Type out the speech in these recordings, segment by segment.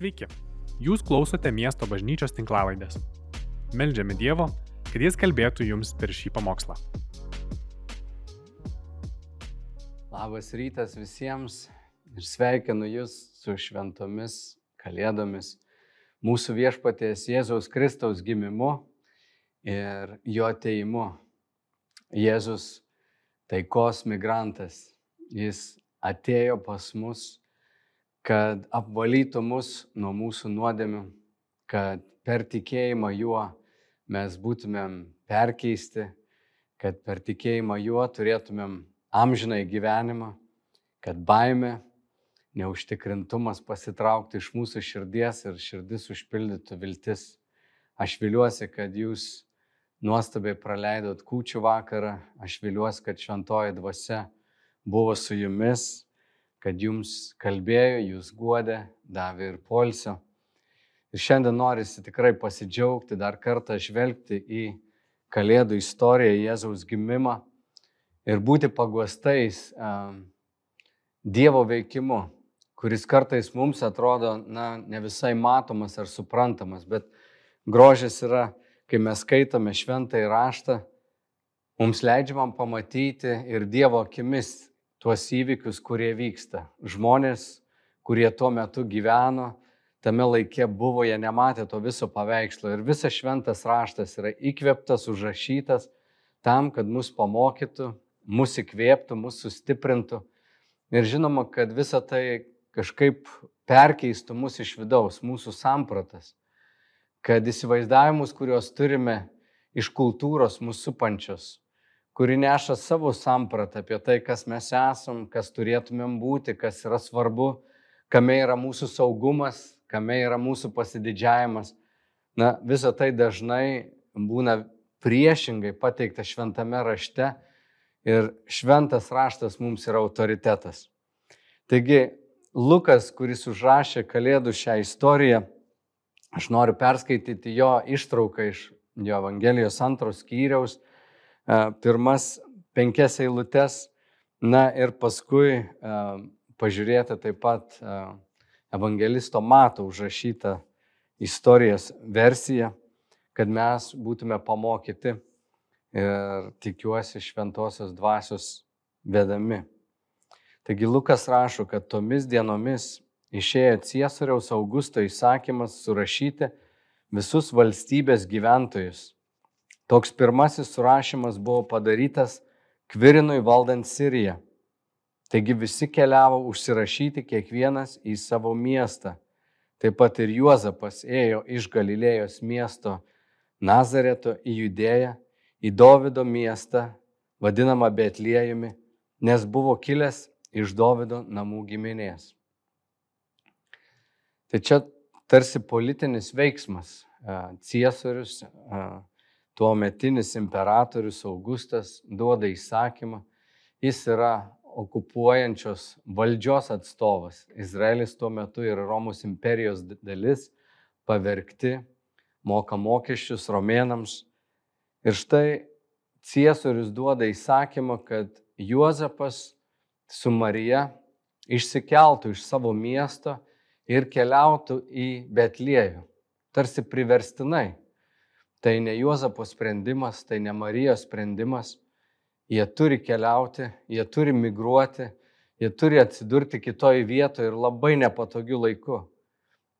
Sveiki, jūs klausote miesto bažnyčios tinklavaidės. Meldžiame Dievo, kad Jis kalbėtų jums per šį pamokslą. Labas rytas visiems ir sveikinu Jūs su šventomis kalėdomis, mūsų viešpatės Jėzaus Kristaus gimimu ir jo ateimu. Jėzus taikos migrantas, jis atėjo pas mus, kad apvalytų mus nuo mūsų nuodėmių, kad per tikėjimą juo mes būtumėm perkeisti, kad per tikėjimą juo turėtumėm amžinai gyvenimą, kad baime, neužtikrintumas pasitraukti iš mūsų širdies ir širdis užpildytų viltis. Aš viliuosi, kad jūs nuostabiai praleidot kūčių vakarą. Aš viliuosi, kad šventoji dvasia buvo su jumis, kad jums kalbėjo, jūs guodė, davė ir polsio. Ir šiandien norisi tikrai pasidžiaugti, dar kartą žvelgti į Kalėdų istoriją, Jėzaus gimimą ir būti paguostais um, Dievo veikimu, kuris kartais mums atrodo, na, ne visai matomas ar suprantamas, bet grožis yra kai mes skaitome šventąjį raštą, mums leidžiamam pamatyti ir Dievo akimis tuos įvykius, kurie vyksta. Žmonės, kurie tuo metu gyveno, tame laikė buvo, jie nematė to viso paveikslo. Ir visas šventas raštas yra įkveptas, užrašytas tam, kad mus pamokytų, mus įkvėptų, mus sustiprintų. Ir žinoma, kad visa tai kažkaip perkeistų mus iš vidaus, mūsų sampratas kad įsivaizdavimus, kuriuos turime iš kultūros mūsų supančios, kuri neša savo sampratą apie tai, kas mes esam, kas turėtumėm būti, kas yra svarbu, kame yra mūsų saugumas, kame yra mūsų pasididžiavimas. Na, visa tai dažnai būna priešingai pateikta šventame rašte ir šventas raštas mums yra autoritetas. Taigi, Lukas, kuris užrašė Kalėdų šią istoriją, Aš noriu perskaityti jo ištrauką iš jo Evangelijos antros skyriaus, pirmas penkias eilutes, na ir paskui pažiūrėti taip pat Evangelisto Mato užrašytą istorijos versiją, kad mes būtume pamokyti ir tikiuosi šventosios dvasios vedami. Taigi Lukas rašo, kad tomis dienomis išėjo Ciesoriaus Augusto įsakymas surašyti visus valstybės gyventojus. Toks pirmasis surašymas buvo padarytas Kvirinui valdant Siriją. Taigi visi keliavo užsirašyti kiekvienas į savo miestą. Taip pat ir Juozapas ėjo iš Galilėjos miesto Nazareto į Judėją, į Dovido miestą, vadinamą Betliejumi, nes buvo kilęs iš Dovido namų giminės. Tai čia tarsi politinis veiksmas. Ciesorius, tuo metinis imperatorius Augustas duoda įsakymą. Jis yra okupuojančios valdžios atstovas. Izraelis tuo metu yra Romos imperijos dalis, pavergti, moka mokesčius romėnams. Ir štai Ciesorius duoda įsakymą, kad Juozapas su Marija išsikeltų iš savo miesto ir keliautų į Betliejų, tarsi priverstinai. Tai ne Juozapo sprendimas, tai ne Marijos sprendimas. Jie turi keliauti, jie turi migruoti, jie turi atsidurti kitoje vietoje ir labai nepatogiu laiku.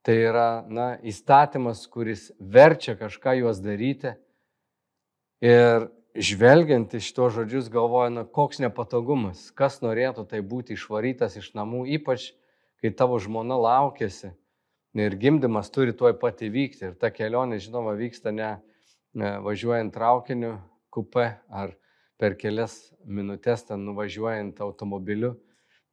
Tai yra na, įstatymas, kuris verčia kažką juos daryti. Ir žvelgiant iš to žodžius galvoju, na, koks nepatogumas, kas norėtų tai būti išvarytas iš namų, ypač kai tavo žmona laukiasi ir gimdymas turi tuoj pat įvykti. Ir ta kelionė, žinoma, vyksta ne važiuojant traukiniu, kupe ar per kelias minutės ten nuvažiuojant automobiliu,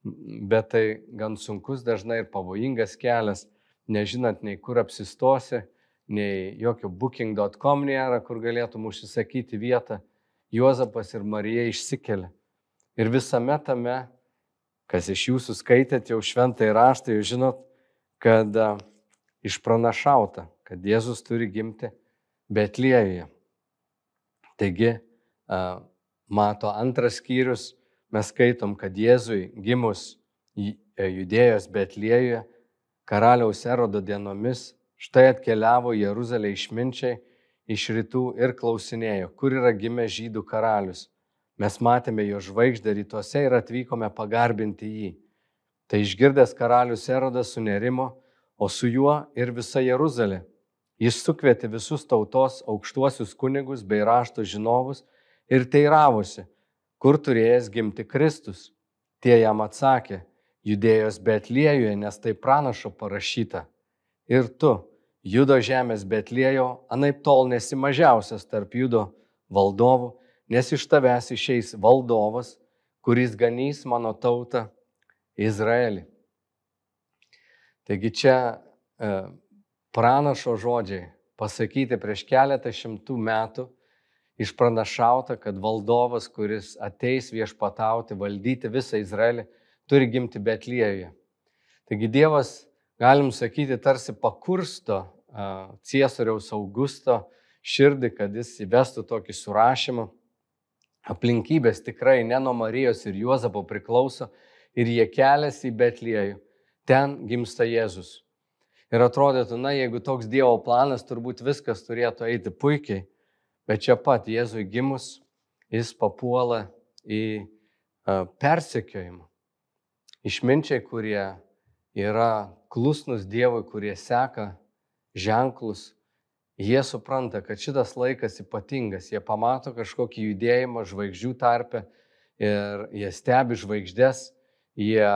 bet tai gan sunkus dažnai ir pavojingas kelias, nežinant nei kur apsistosi, nei jokio booking.com nėra, kur galėtum užsisakyti vietą. Juozapas ir Marija išsikelia. Ir visame tame Kas iš jūsų skaitėt jau šventai raštą, jūs žinot, kad a, išpranašauta, kad Jėzus turi gimti Betlėjuje. Taigi, mato antras skyrius, mes skaitom, kad Jėzui gimus e, judėjos Betlėjuje karaliaus erodo dienomis, štai atkeliavo Jeruzalė išminčiai iš rytų ir klausinėjo, kur yra gimęs žydų karalius. Mes matėme jo žvaigždę rytuose ir atvykome pagarbinti jį. Tai išgirdęs karalius Erodas sunerimo, o su juo ir visa Jeruzalė. Jis sukvietė visus tautos aukštuosius kunigus bei rašto žinovus ir teiravosi, kur turėjęs gimti Kristus. Tie jam atsakė, judėjos Betlėjuje, nes tai pranašo parašyta. Ir tu, Judo žemės Betlėjo, anaip tol nesi mažiausias tarp Judo valdovų, nes iš tavęs išeis valdovas, kuris ganys mano tautą Izraelį. Taigi čia e, pranašo žodžiai pasakyti prieš keletą šimtų metų išpranašauta, kad valdovas, kuris ateis viešpatauti, valdyti visą Izraelį, turi gimti Betlėjuje. Taigi Dievas, galim sakyti, tarsi pakursto Ciesoriaus Augusto širdį, kad jis įvestų tokį surašymą. Aplinkybės tikrai ne nuo Marijos ir Juozapo priklauso ir jie keliasi į Betlėjų. Ten gimsta Jėzus. Ir atrodytų, na, jeigu toks Dievo planas, turbūt viskas turėtų eiti puikiai, bet čia pat Jėzui gimus, jis papuola į uh, persekiojimą. Išminčiai, kurie yra klusnus Dievui, kurie seka ženklus, jie supranta, kad šitas laikas ypatingas, jie pamato kažkokį judėjimą žvaigždžių tarpe ir jie stebi žvaigždės, jie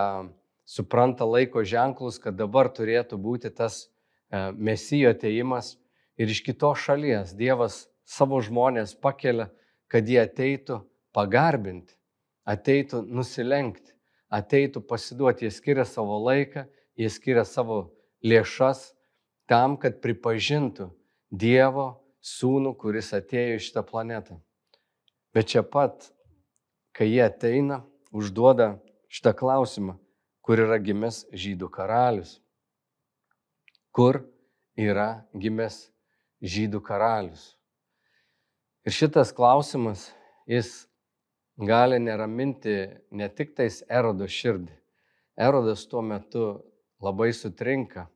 supranta laiko ženklus, kad dabar turėtų būti tas e, mesijo ateimas ir iš kitos šalies Dievas savo žmonės pakelia, kad jie ateitų pagarbinti, ateitų nusilenkti, ateitų pasiduoti, jie skiria savo laiką, jie skiria savo lėšas tam, kad pripažintų Dievo sūnų, kuris atėjo į šitą planetą. Bet čia pat, kai jie ateina, užduoda šitą klausimą, kur yra gimęs žydų karalius. Kur yra gimęs žydų karalius. Ir šitas klausimas, jis gali neraminti ne tik tais erodo širdį. Erodas tuo metu labai sutrinka.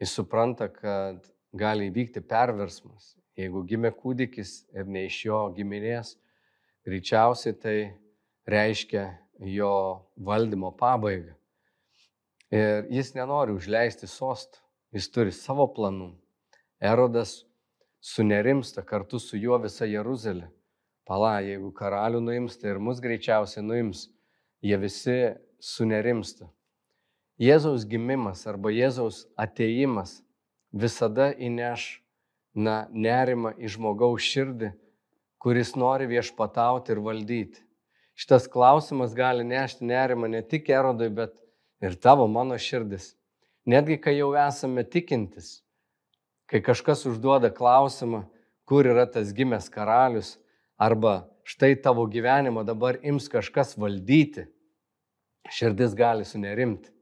Jis supranta, kad gali įvykti perversmas. Jeigu gimė kūdikis ir ne iš jo giminės, greičiausiai tai reiškia jo valdymo pabaigą. Ir jis nenori užleisti sostų, jis turi savo planų. Erodas sunerimsta kartu su juo visa Jeruzalė. Pala, jeigu karalių nuims, tai ir mus greičiausiai nuims. Jie visi sunerimsta. Jėzaus gimimas arba Jėzaus ateimas visada įneš na, nerimą į žmogaus širdį, kuris nori viešpatauti ir valdyti. Šitas klausimas gali nešti nerimą ne tik erodui, bet ir tavo mano širdis. Netgi kai jau esame tikintis, kai kažkas užduoda klausimą, kur yra tas gimęs karalius, arba štai tavo gyvenimą dabar ims kažkas valdyti, širdis gali sunerimti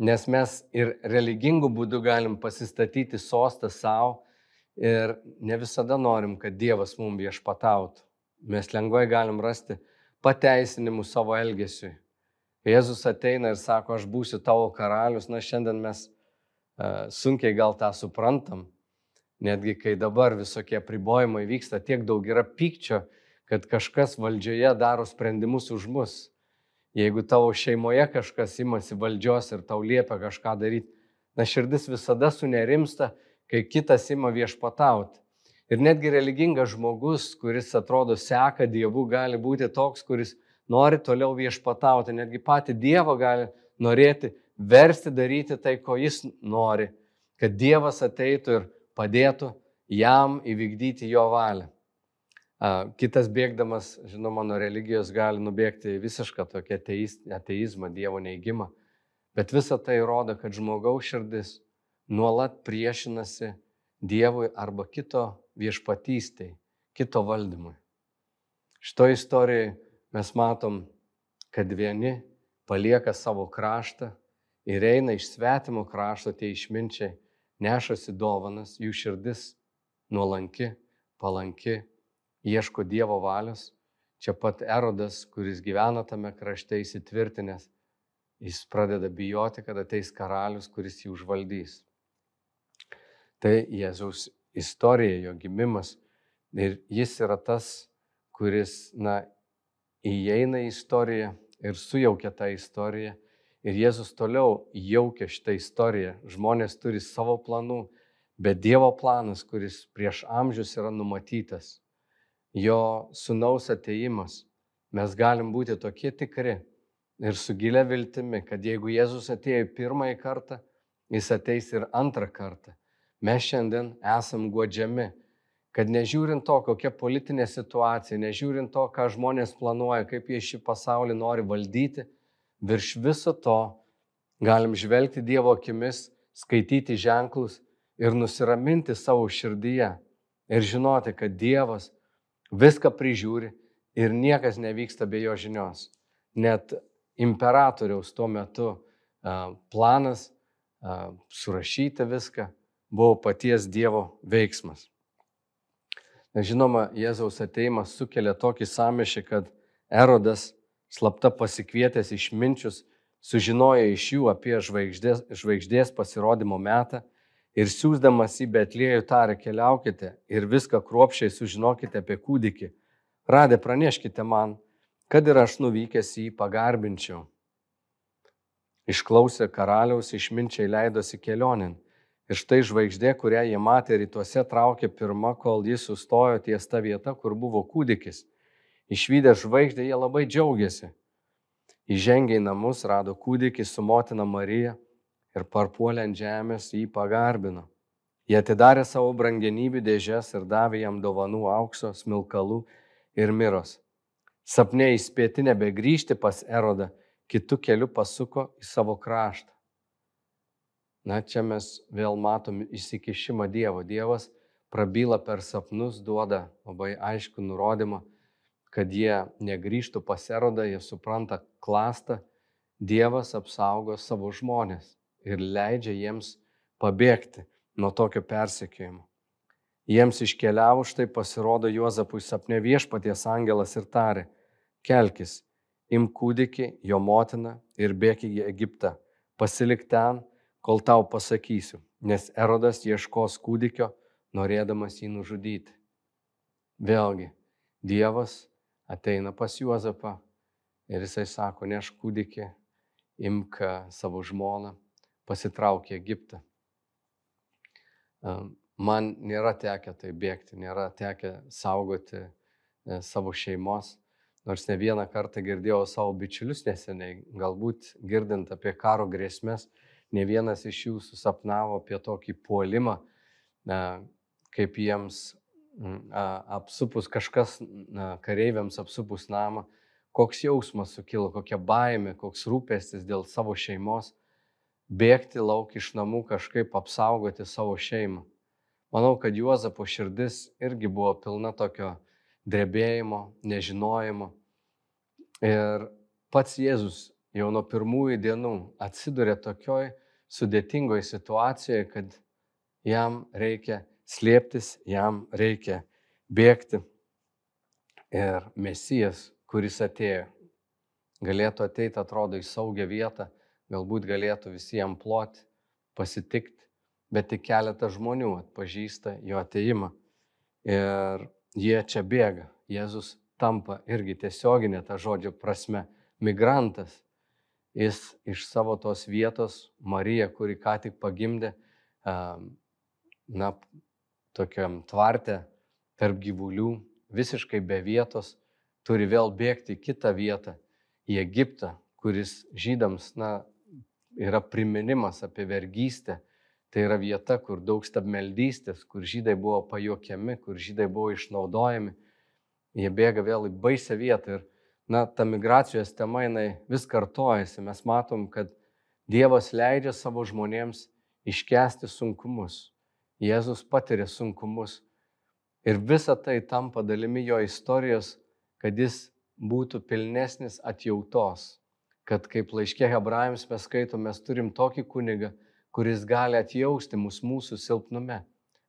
nes mes ir religingų būdų galim pasistatyti sostą savo ir ne visada norim, kad Dievas mums viešpatautų. Mes lengvai galim rasti pateisinimų savo elgesiui. Jėzus ateina ir sako, aš būsiu tavo karalius, na šiandien mes uh, sunkiai gal tą suprantam, netgi kai dabar visokie pribojimai vyksta, tiek daug yra pykčio, kad kažkas valdžioje daro sprendimus už mus. Jeigu tavo šeimoje kažkas imasi valdžios ir tau liepia kažką daryti, na širdis visada sunerimsta, kai kitas ima viešpatauti. Ir netgi religingas žmogus, kuris atrodo seka Dievu, gali būti toks, kuris nori toliau viešpatauti. Netgi pati Dievo gali norėti versti daryti tai, ko jis nori, kad Dievas ateitų ir padėtų jam įvykdyti jo valią. Kitas bėgdamas, žinoma, nuo religijos gali nubėgti visišką tokį ateizmą, Dievo neįgymą. Bet visa tai rodo, kad žmogaus širdis nuolat priešinasi Dievui arba kito viešpatystiai, kito valdymui. Šito istorijoje mes matom, kad vieni palieka savo kraštą ir eina iš svetimo krašto tie išminčiai, nešasi dovanas, jų širdis nuolanki, palanki ieško Dievo valios. Čia pat Erodas, kuris gyvena tame krašte įsitvirtinęs, jis pradeda bijoti, kad ateis karalius, kuris jį užvaldys. Tai Jėzaus istorija, jo gimimas. Ir jis yra tas, kuris, na, įeina į istoriją ir sujaukia tą istoriją. Ir Jėzus toliau jaukia šitą istoriją. Žmonės turi savo planų, bet Dievo planas, kuris prieš amžius yra numatytas, jo sunaus ateimas, mes galim būti tokie tikri ir su gilia viltimi, kad jeigu Jėzus atėjo pirmąjį kartą, jis ateis ir antrą kartą. Mes šiandien esam godžiami kad nežiūrint to, kokia politinė situacija, nežiūrint to, ką žmonės planuoja, kaip jie šį pasaulį nori valdyti, virš viso to galim žvelgti Dievo akimis, skaityti ženklus ir nusiraminti savo širdyje ir žinoti, kad Dievas viską prižiūri ir niekas nevyksta be jo žinios. Net imperatoriaus tuo metu planas surašyti viską buvo paties Dievo veiksmas. Žinoma, Jėzaus ateimas sukelia tokį samešį, kad Erodas, slapta pasikvietęs išminčius, sužinojo iš jų apie žvaigždės, žvaigždės pasirodymo metą ir siūsdamas į Betliejų tarė keliaukite ir viską kruopšiai sužinokite apie kūdikį. Radę praneškite man, kad ir aš nuvykęs jį pagarbinčiau. Išklausę karaliaus išminčiai leidosi kelionin Ir štai žvaigždė, kurią jie matė rytuose, traukė pirmą, kol jis sustojo ties ta vieta, kur buvo kūdikis. Išvykę žvaigždę jie labai džiaugiasi. Įžengė į namus, rado kūdikį su motina Marija ir parpuolė ant žemės jį pagarbino. Jie atidarė savo brangenybių dėžes ir davė jam dovanų aukso, smilkalų ir miros. Sapne įspėti nebegrįžti pas Erodą, kitų kelių pasuko į savo kraštą. Na, čia mes vėl matom įsikišimą Dievo. Dievas prabyla per sapnus, duoda labai aišku nurodymą, kad jie negrįžtų pas erodą, jie supranta klastą, Dievas apsaugo savo žmonės ir leidžia jiems pabėgti nuo tokio persekiojimo. Jiems iškeliavo štai pasirodo Juozapui sapne viešpaties angelas ir tarė, kelkis, imk kūdikį, jo motiną ir bėk į Egiptą, pasilik ten kol tau pasakysiu, nes Erodas ieškos kūdikio, norėdamas jį nužudyti. Vėlgi, Dievas ateina pas Juozapą ir jisai sako, neš kūdikį, imk savo žmoną, pasitrauk į Egiptą. Man nėra tekę tai bėgti, nėra tekę saugoti e, savo šeimos, nors ne vieną kartą girdėjau savo bičiulius neseniai, galbūt girdint apie karo grėsmės, ne vienas iš jų susapnavo apie tokį puolimą, kaip jiems apsupus kažkas, kareiviams apsupus namą, koks jausmas sukilo, kokia baime, koks rūpestis dėl savo šeimos, bėgti lauk iš namų kažkaip apsaugoti savo šeimą. Manau, kad Juozapo širdis irgi buvo pilna tokio drebėjimo, nežinojimo. Ir pats Jėzus jau nuo pirmųjų dienų atsiduria tokioj sudėtingoje situacijoje, kad jam reikia slėptis, jam reikia bėgti. Ir Mesijas, kuris atėjo, galėtų ateiti, atrodo, į saugią vietą, galbūt galėtų visiems ploti, pasitikti, bet tik keletas žmonių atpažįsta jo ateimą. Ir jie čia bėga. Jėzus tampa irgi tiesioginė ta žodžio prasme migrantas jis iš savo tos vietos, Marija, kuri ką tik pagimdė, na, tokiam tvarte tarp gyvulių, visiškai be vietos, turi vėl bėgti į kitą vietą, į Egiptą, kuris žydams, na, yra priminimas apie vergystę. Tai yra vieta, kur daug stabmeldystės, kur žydai buvo pajokiami, kur žydai buvo išnaudojami. Jie bėga vėl į baisę vietą ir na, ta migracijos tema jinai vis kartojasi. Mes matom, kad Dievas leidžia savo žmonėms iškesti sunkumus. Jėzus patiria sunkumus. Ir visa tai tampa dalimi jo istorijos, kad jis būtų pilnesnis atjautos. Kad kaip laiškė hebrajams mes skaitom, mes turim tokį kunigą, kuris gali atjausti mus mūsų silpnume.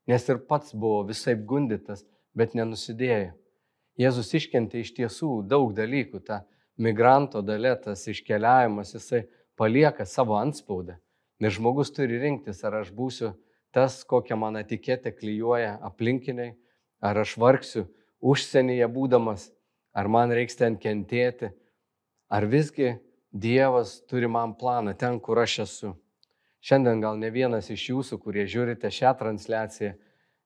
Nes ir pats buvo visai gundytas, bet nenusidėjo. Jėzus iškentė iš tiesų daug dalykų. Ta migranto dalė, tas iškeliavimas, jisai palieka savo anspaudą. Nes žmogus turi rinktis, ar aš būsiu tas, kokią man etiketę klyjuoja aplinkiniai, ar aš vargsiu užsienyje būdamas, ar man reiks ten kentėti, ar visgi Dievas turi man planą ten, kur aš esu. Šiandien gal ne vienas iš jūsų, kurie žiūrite šią transliaciją,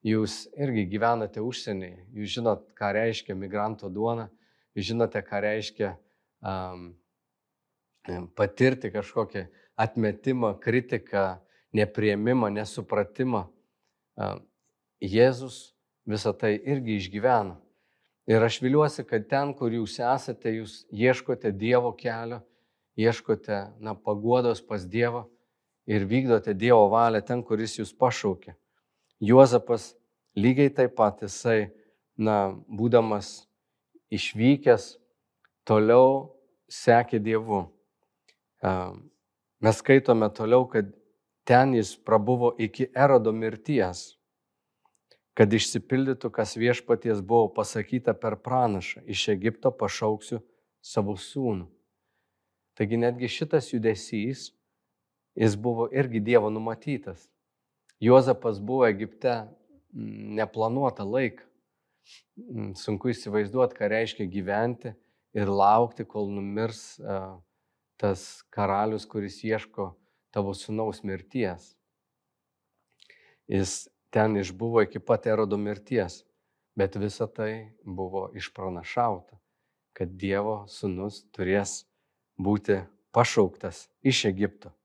jūs irgi gyvenate užsienyje, jūs žinot, ką reiškia migranto duona, jūs žinote, ką reiškia um, patirti kažkokį atmetimą, kritiką, neprieimimą, nesupratimą. Jėzus visą tai irgi išgyveno. Ir aš viliuosi, kad ten, kur jūs esate, jūs ieškote Dievo kelio, ieškote na, paguodos pas Dievą ir vykdote Dievo valią ten, kuris jūs pašaukė. Juozapas lygiai taip pat jisai, na, būdamas išvykęs, toliau sekė Dievu. Mes skaitome toliau, kad ten jis prabuvo iki erodo mirties, kad išsipildytų, kas viešpaties buvo pasakyta per pranašą, iš Egipto pašauksiu savo sūnų. Taigi netgi šitas judesys, jis buvo irgi Dievo numatytas. Juozapas buvo Egipte neplanuotą laiką. Sunku įsivaizduoti, ką reiškia gyventi ir laukti, kol numirs tas karalius, kuris ieško tavo sunaus mirties. Jis ten išbuvo iki pat erodo mirties, bet visa tai buvo išpranašauta, kad Dievo sunus turės būti pašauktas iš Egipto.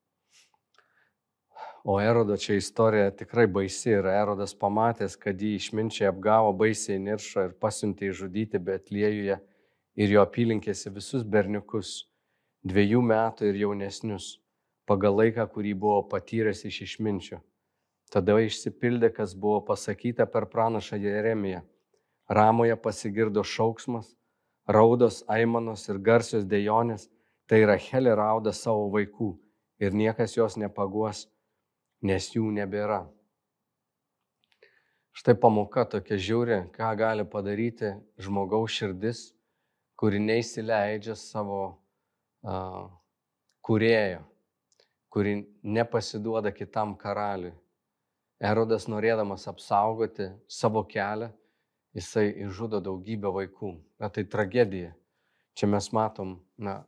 O Erodo čia istorija tikrai baisi ir Erodas pamatęs, kad jį išminčiai apgavo baisiai niršo ir pasiuntė įžudyti Betliejuje ir jo apylinkėse visus berniukus dviejų metų ir jaunesnius, pagal laiką, kurį buvo patyręs iš išminčio. Tada išsipildė, kas buvo pasakyta per pranašą Jeremiją. Ramoje pasigirdo šauksmas, raudos, aimanos ir garsios dejonės, tai Rachelė rauda savo vaikų ir niekas jos nepaguos, nes jų nebėra. Štai pamoka tokia žiūri, ką gali padaryti žmogaus širdis, kuri neįsileidžia savo kurėjo, kuri nepasiduoda kitam karaliui. Erodas norėdamas apsaugoti savo kelią, jisai išžudo daugybę vaikų. Na tai tragedija. Čia mes matom, na,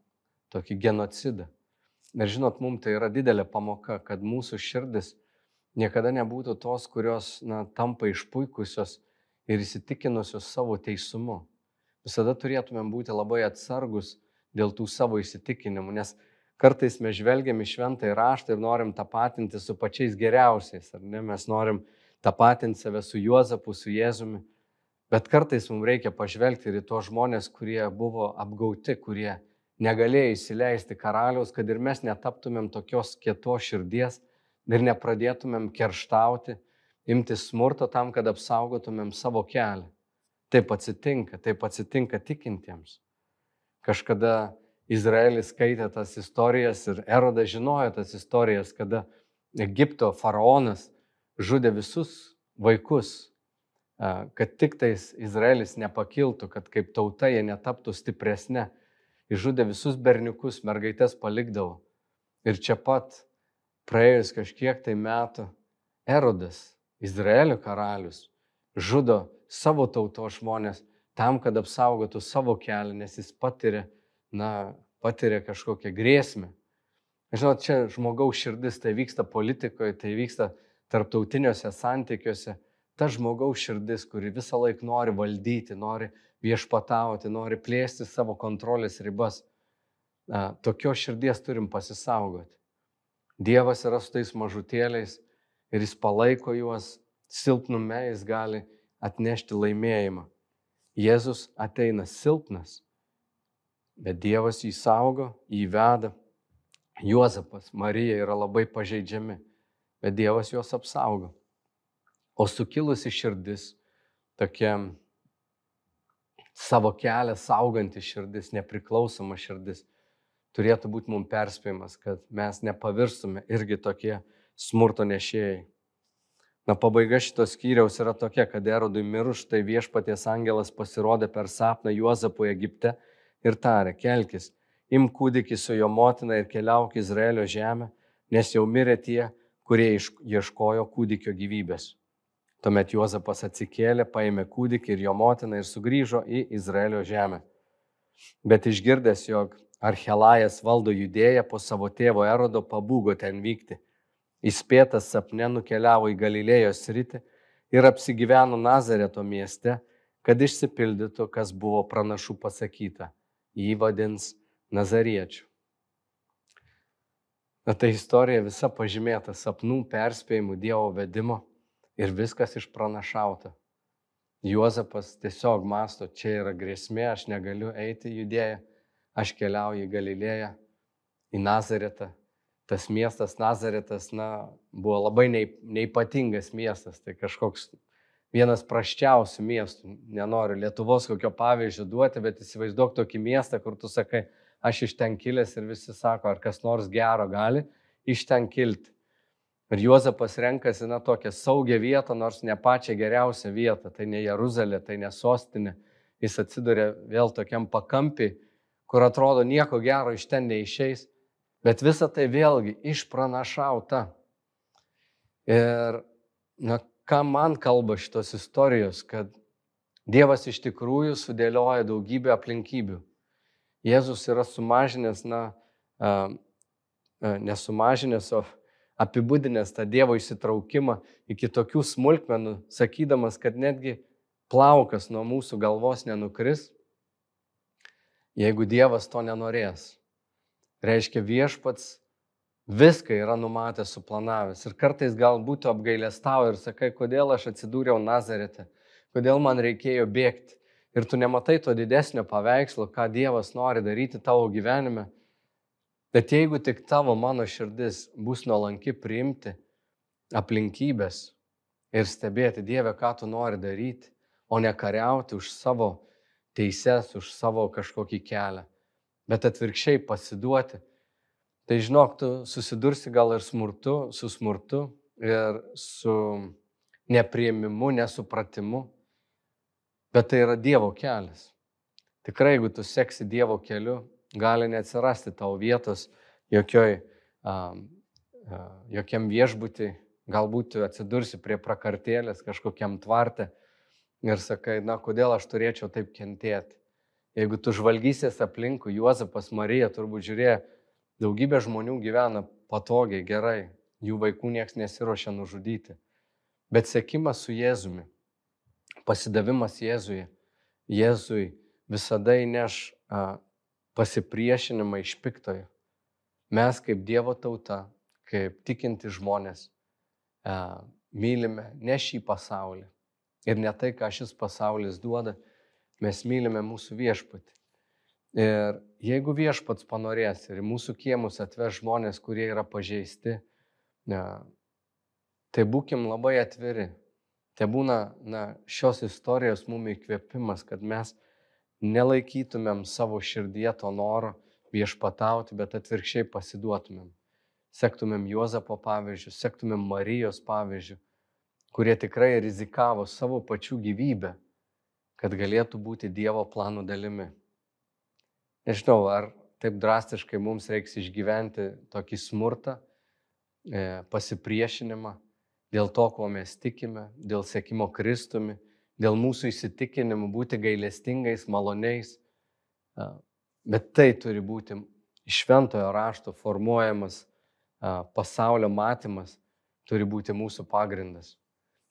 tokį genocidą. Ir žinot, mums tai yra didelė pamoka, kad mūsų širdis niekada nebūtų tos, kurios, na, tampa išpuikusios ir įsitikinusios savo teisumu. Visada turėtumėm būti labai atsargus dėl tų savo įsitikinimų, nes kartais mes žvelgiam į šventą į raštą ir norim tapatinti su pačiais geriausiais, ar ne, mes norim tapatinti save su Juozapu, su Jėzumi, bet kartais mums reikia pažvelgti ir į tos žmonės, kurie buvo apgauti, kurie negalėjo įsileisti karaliaus, kad ir mes netaptumėm tokios kietos širdies ir nepradėtumėm kerštauti, imti smurto tam, kad apsaugotumėm savo kelią. Taip atsitinka, taip atsitinka tikintiems. Kažkada Izraelis skaitė tas istorijas ir Erodas žinojo tas istorijas, kada Egipto faraonas žudė visus vaikus, kad tik tais Izraelis nepakiltų, kad kaip tauta jie netaptų stipresnė. Išžudė visus berniukus, mergaitės palikdavo. Ir čia pat praėjus kažkiek tai metų Erodas, Izraelio karalius, žudo savo tautos žmonės tam, kad apsaugotų savo kelią, nes jis patiria, na, patiria kažkokią grėsmę. Žinot, čia žmogaus širdis, tai vyksta politikoje, tai vyksta tarptautiniuose santykiuose. Ta žmogaus širdis, kuri visą laiką nori valdyti, nori viešpatauti, nori plėsti savo kontrolės ribas. Tokios širdies turim pasisaugoti. Dievas yra su tais mažutėliais ir jis palaiko juos, silpnume jis gali atnešti laimėjimą. Jėzus ateina silpnas, bet Dievas jį saugo, jį veda. Juozapas, Marija yra labai pažeidžiami, bet Dievas juos apsaugo. O sukilusi širdis, tokia savo kelią sauganti širdis, nepriklausoma širdis, turėtų būti mums perspėjimas, kad mes nepavirstume irgi tokie smurto nešėjai. Na pabaiga šitos skyriaus yra tokia, kad Erodui mirus, tai viešpaties angelas pasirodė per sapną Juozapui Egipte ir tarė, kelkis, im kūdikį su jo motina ir keliauk Izraelio žemę, nes jau mirė tie, kurie ieškojo kūdikio gyvybės. Tuomet Juozapas atsikėlė, paėmė kūdikį ir jo motiną ir sugrįžo į Izraelio žemę. Bet išgirdęs, jog Archelajas valdo judėją po savo tėvo erodo, pabūgo ten vykti. Įspėtas sapne nukeliavo į Galilėjos rytį ir apsigyveno Nazareto mieste, kad išsipildytų, kas buvo pranašų pasakyta. Jį vadins Nazariečių. Na tai istorija visa pažymėta sapnų, perspėjimų, Dievo vedimo ir viskas išpranašauta. Juozapas tiesiog masto, čia yra grėsmė, aš negaliu eiti judėję, aš keliauju į Galilėją, į Nazaretą. Tas miestas Nazaretas, na, buvo labai neipatingas miestas, tai kažkoks vienas praščiausių miestų. Nenoriu Lietuvos kokio pavyzdžio duoti, bet įsivaizduok tokį miestą, kur tu sakai, aš iš ten kilęs ir visi sako, ar kas nors gero gali iš ten kilti. Ir Juozapas renkasi, na, tokią saugią vietą, nors ne pačią geriausią vietą. Tai ne Jeruzalė, tai ne sostinė. Jis atsiduria vėl tokiam pakampiai, kur atrodo nieko gero iš ten neišeis. Bet visa tai vėlgi išpranašauta. Ir, na, ką man kalba šitos istorijos, kad Dievas iš tikrųjų sudėlioja daugybę aplinkybių. Jėzus yra sumažinęs, na, nesumažinęs, o apibūdinęs tą Dievo įsitraukimą iki tokių smulkmenų, sakydamas, kad netgi plaukas nuo mūsų galvos nenukris, jeigu Dievas to nenorės. Reiškia viešpats viską yra numatęs, suplanavęs. Ir kartais galbūt apgailestau ir sakai, kodėl aš atsidūriau Nazarete, kodėl man reikėjo bėgti. Ir tu nematai to didesnio paveikslo, ką Dievas nori daryti tavo gyvenime Bet jeigu tik tavo mano širdis bus nuolanki priimti aplinkybės ir stebėti Dievę, ką tu nori daryti, o ne kariauti už savo teises, už savo kažkokį kelią, bet atvirkščiai pasiduoti, tai žinok, tu susidursi gal ir smurtu, su smurtu ir su nepriemimu, nesupratimu, bet tai yra Dievo kelias. Tikrai, jeigu tu seksi Dievo keliu, gali neatsirasti tau vietos jokioj, jokiam viešbutį, galbūt atsidursi prie prakartėlės kažkokiam tvarte ir sakai, na, kodėl aš turėčiau taip kentėti. Jeigu tu žvalgysies aplinkui, Juozapas Marija turbūt žiūrėjo, daugybė žmonių gyvena patogiai, gerai, jų vaikų niekas nesiuošia nužudyti. Bet sėkimas su Jėzumi, pasidavimas Jėzui, Jėzui visada įneš pasipriešinimą iš piktojo. Mes kaip Dievo tauta, kaip tikinti žmonės, e, mylime ne šį pasaulį ir ne tai, ką šis pasaulis duoda, mes mylime mūsų viešpatį. Ir jeigu viešpats panorės ir mūsų kiemus atveš žmonės, kurie yra pažeisti, ne, tai būkim labai atviri. Tai būna na, šios istorijos mum įkvėpimas, kad mes nelaikytumėm savo širdyje to noro viešpatauti, bet atvirkščiai pasiduotumėm. Sektumėm Juozapo pavyzdžių, sektumėm Marijos pavyzdžių, kurie tikrai rizikavo savo pačių gyvybę, kad galėtų būti Dievo planų dalimi. Nežinau, ar taip drastiškai mums reiks išgyventi tokį smurtą, e, pasipriešinimą dėl to, kuo mes tikime, dėl sėkimo Kristumi, dėl mūsų įsitikinimų būti gailestingais, maloniais. Bet tai turi būti šventojo rašto formuojamas pasaulio matymas, turi būti mūsų pagrindas.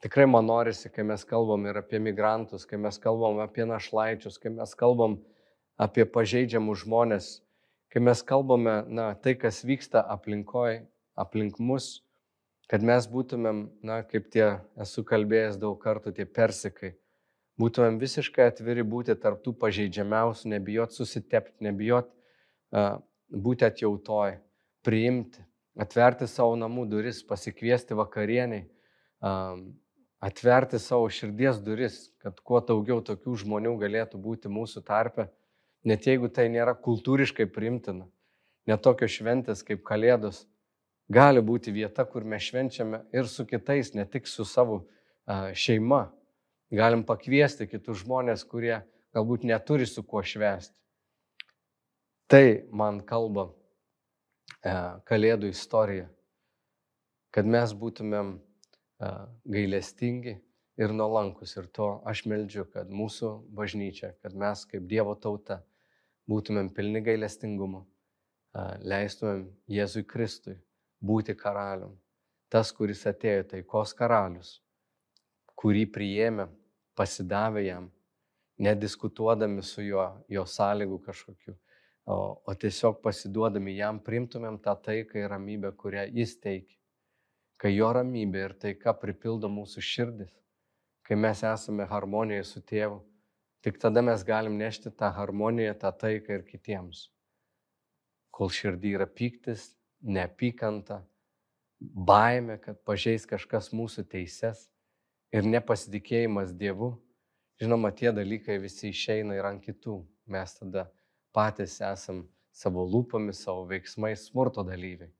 Tikrai man norisi, kai mes kalbam ir apie migrantus, kai mes kalbam apie našlaičius, kai mes kalbam apie pažeidžiamus žmonės, kai mes kalbame, na, tai, kas vyksta aplinkoje, aplink mus, kad mes būtumėm, na, kaip tie esu kalbėjęs daug kartų, tie persikai, būtumėm visiškai atviri būti tarptų pažeidžiamiausių, nebijot susitepti, nebijot uh, būti atjautoj, priimti, atverti savo namų duris, pasikviesti vakarieniai, um, atverti savo širdies duris, kad kuo daugiau tokių žmonių galėtų būti mūsų tarpe, net jeigu tai nėra kultūriškai primtina, net tokios šventės kaip Kalėdos, gali būti vieta, kur mes švenčiame ir su kitais, ne tik su savo uh, šeima, Galim pakviesti kitus žmonės, kurie galbūt neturi su kuo švęsti. Tai man kalba e, Kalėdų istorija, kad mes būtumėm e, gailestingi ir nuolankus. Ir to aš meldžiu, kad mūsų bažnyčia, kad mes kaip Dievo tauta būtumėm pilni gailestingumo, leistumėm Jėzui Kristui būti karalium. Tas, kuris atėjo taikos karalius, kurį priėmė, pasidavė jam, nediskutuodami su juo, jo sąlygų kažkokiu, o, o tiesiog pasiduodami jam, primtumėm tą taiką ir ramybę, kurią jis teikia. Kai jo ramybė ir taika pripildo mūsų širdis, kai mes esame harmonijoje su tėvu, tik tada mes galim nešti tą harmoniją, tą taiką ir kitiems. Kol širdį yra pyktis, neapykanta, baime, kad pažeis kažkas mūsų teises ir nepasitikėjimas Dievu, žinoma, tie dalykai visi išeina ir ant kitų. Mes tada patys esam savo lūpomis, savo veiksmais smurto dalyviai.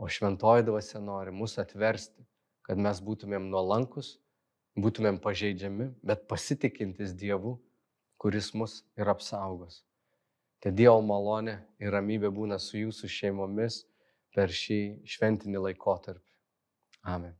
O šventoji dvasia nori mus atversti, kad mes būtumėm nuolankus, būtumėm pažeidžiami, bet pasitikintis Dievu, kuris mus ir apsaugos. Te Dievo malonė ir ramybė būna su jūsų šeimomis per šį šventinį laikotarpį. Amen.